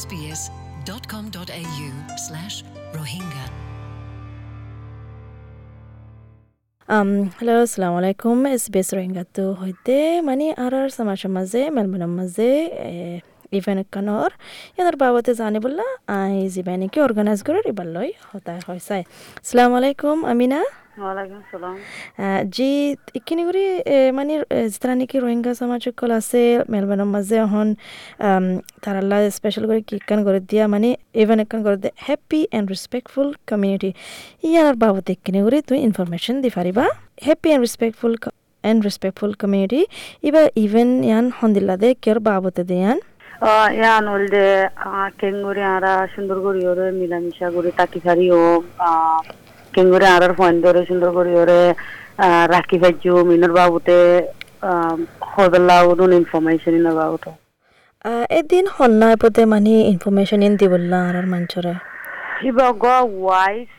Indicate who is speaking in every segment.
Speaker 1: sbs.com.au slash Rohingya.
Speaker 2: Um, hello, assalamu alaikum. SBS ৰোহিংগাটো সৈতে মানে আৰু সমাজৰ মাজে মেলবনৰ মাজে event এখনৰ ইয়াৰ বাবতে জানিবলৈ আই যিবাই নেকি অৰ্গেনাইজ কৰি দিবলৈ সদায় হৈছে আসসালামু আলাইকুম আমিনা। জি ইখিনি কৰি মানে যেতিয়া নেকি ৰোহিংগা সমাজসকল আছে মেলবনৰ মাজে এখন তারাল্লা স্পেশাল করে কিকান করে দিয়া মানে ইভেন্ট একান করে দিয়ে হ্যাপি এন্ড রেসপেক্টফুল কমিউনিটি ইয়ার বাবদে কিনে করে তুই ইনফরমেশন দি পারিবা? Happy and respectful and respectful community Iba even ইয়ান হন্দিল্লা দে কের বাবতে দেয়ান
Speaker 3: ইয়ান। হলদে কেঙ্গুরি আরা সুন্দর করি ওরে মিলামিশা করে তাকি ফারি ও কেঙ্গুরি আরার ফোন ধরে সুন্দর করি ওরে রাখি ফাইজু মিনর বাবুতে হদল্লা উদুন ইনফরমেশন ইনর বাবুতে।
Speaker 2: এদিন হন্নায় পদে মানে ইনফরমেশন ইন দিবল্লা আর মঞ্চরে।
Speaker 3: ইবা গ ওয়াইস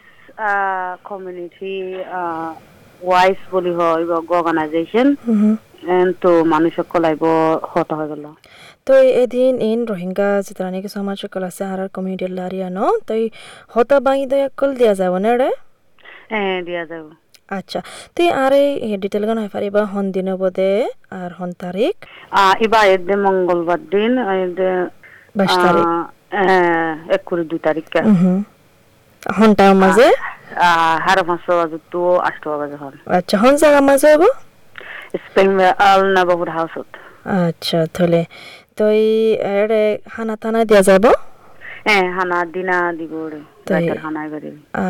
Speaker 3: কমিউনিটি ওয়াইস বলি হয় অর্গানাইজেশন তো মানুষ সকল আইব হত হয়ে গেল।
Speaker 2: তো এদিন ইন রোহিঙ্গা যেটা নাকি সমাজ সকল আছে আর কমিউনিটি লারিয়া ন তো হতা বাঙি দয়া কল দিয়া যাব না রে
Speaker 3: হ্যাঁ দিয়া যাব।
Speaker 2: আচ্ছা তুই আর এই ডিটেল গান হয় পারিবা হন দিন বোধে আর হন তারিখ
Speaker 3: আহ, এবার এদের মঙ্গলবার দিন এদের
Speaker 2: বাইশ তারিখ
Speaker 3: এক করে দুই তারিখে
Speaker 2: হুম হনটার মাঝে
Speaker 3: সাড়ে পাঁচশো বাজে তো আটশো বাজে হন
Speaker 2: আচ্ছা হন জায়গা মাঝে হব?
Speaker 3: স্পেন আল নাবাহুর হাউসত
Speaker 2: আচ্ছা তাহলে তই এই এড়ে হানা টানা দিয়া যাব?
Speaker 3: হ্যাঁ হানা দিনা দিব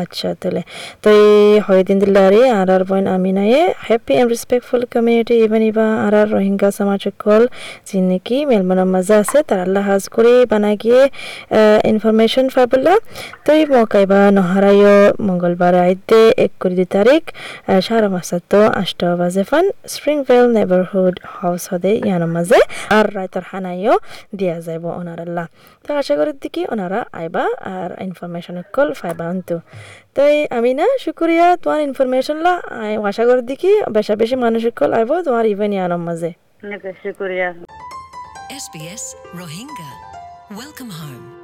Speaker 2: আচ্ছা তাহলে। তো এই হয় দিন দিল্লারি আর আর বইন আমি নাই happy and respectful community event ইবা আর আর রোহিঙ্গা সমাজ কল যিন নাকি মেলমানের মাঝে আছে তার আল্লাহ হাজ করে বানাই গিয়ে ইনফরমেশন পাবলা। তো এই মকাইবা নহারাইও মঙ্গলবার আইতে এক করে দুই তারিখ সারা মাসত তো আষ্ট বাজে ফান স্প্রিংভেল নেবারহুড হাউস হদে ইয়ানোর মাঝে আর রাইতর হানাইও দিয়া যাইব ওনার আল্লাহ। তো আশা করি দেখি ওনারা আইবা আর ইনফরমেশন কল ফাইবা আনতো তো এই আমি না শুক্রিয়া তোমার ইনফরমেশন লা আই আশা করি দেখি বেশা বেশি মানুষ কল আইব তোমার ইভেন ইয়ানোর মাঝে
Speaker 3: শুক্রিয়া
Speaker 1: SBS Rohingya. Welcome home.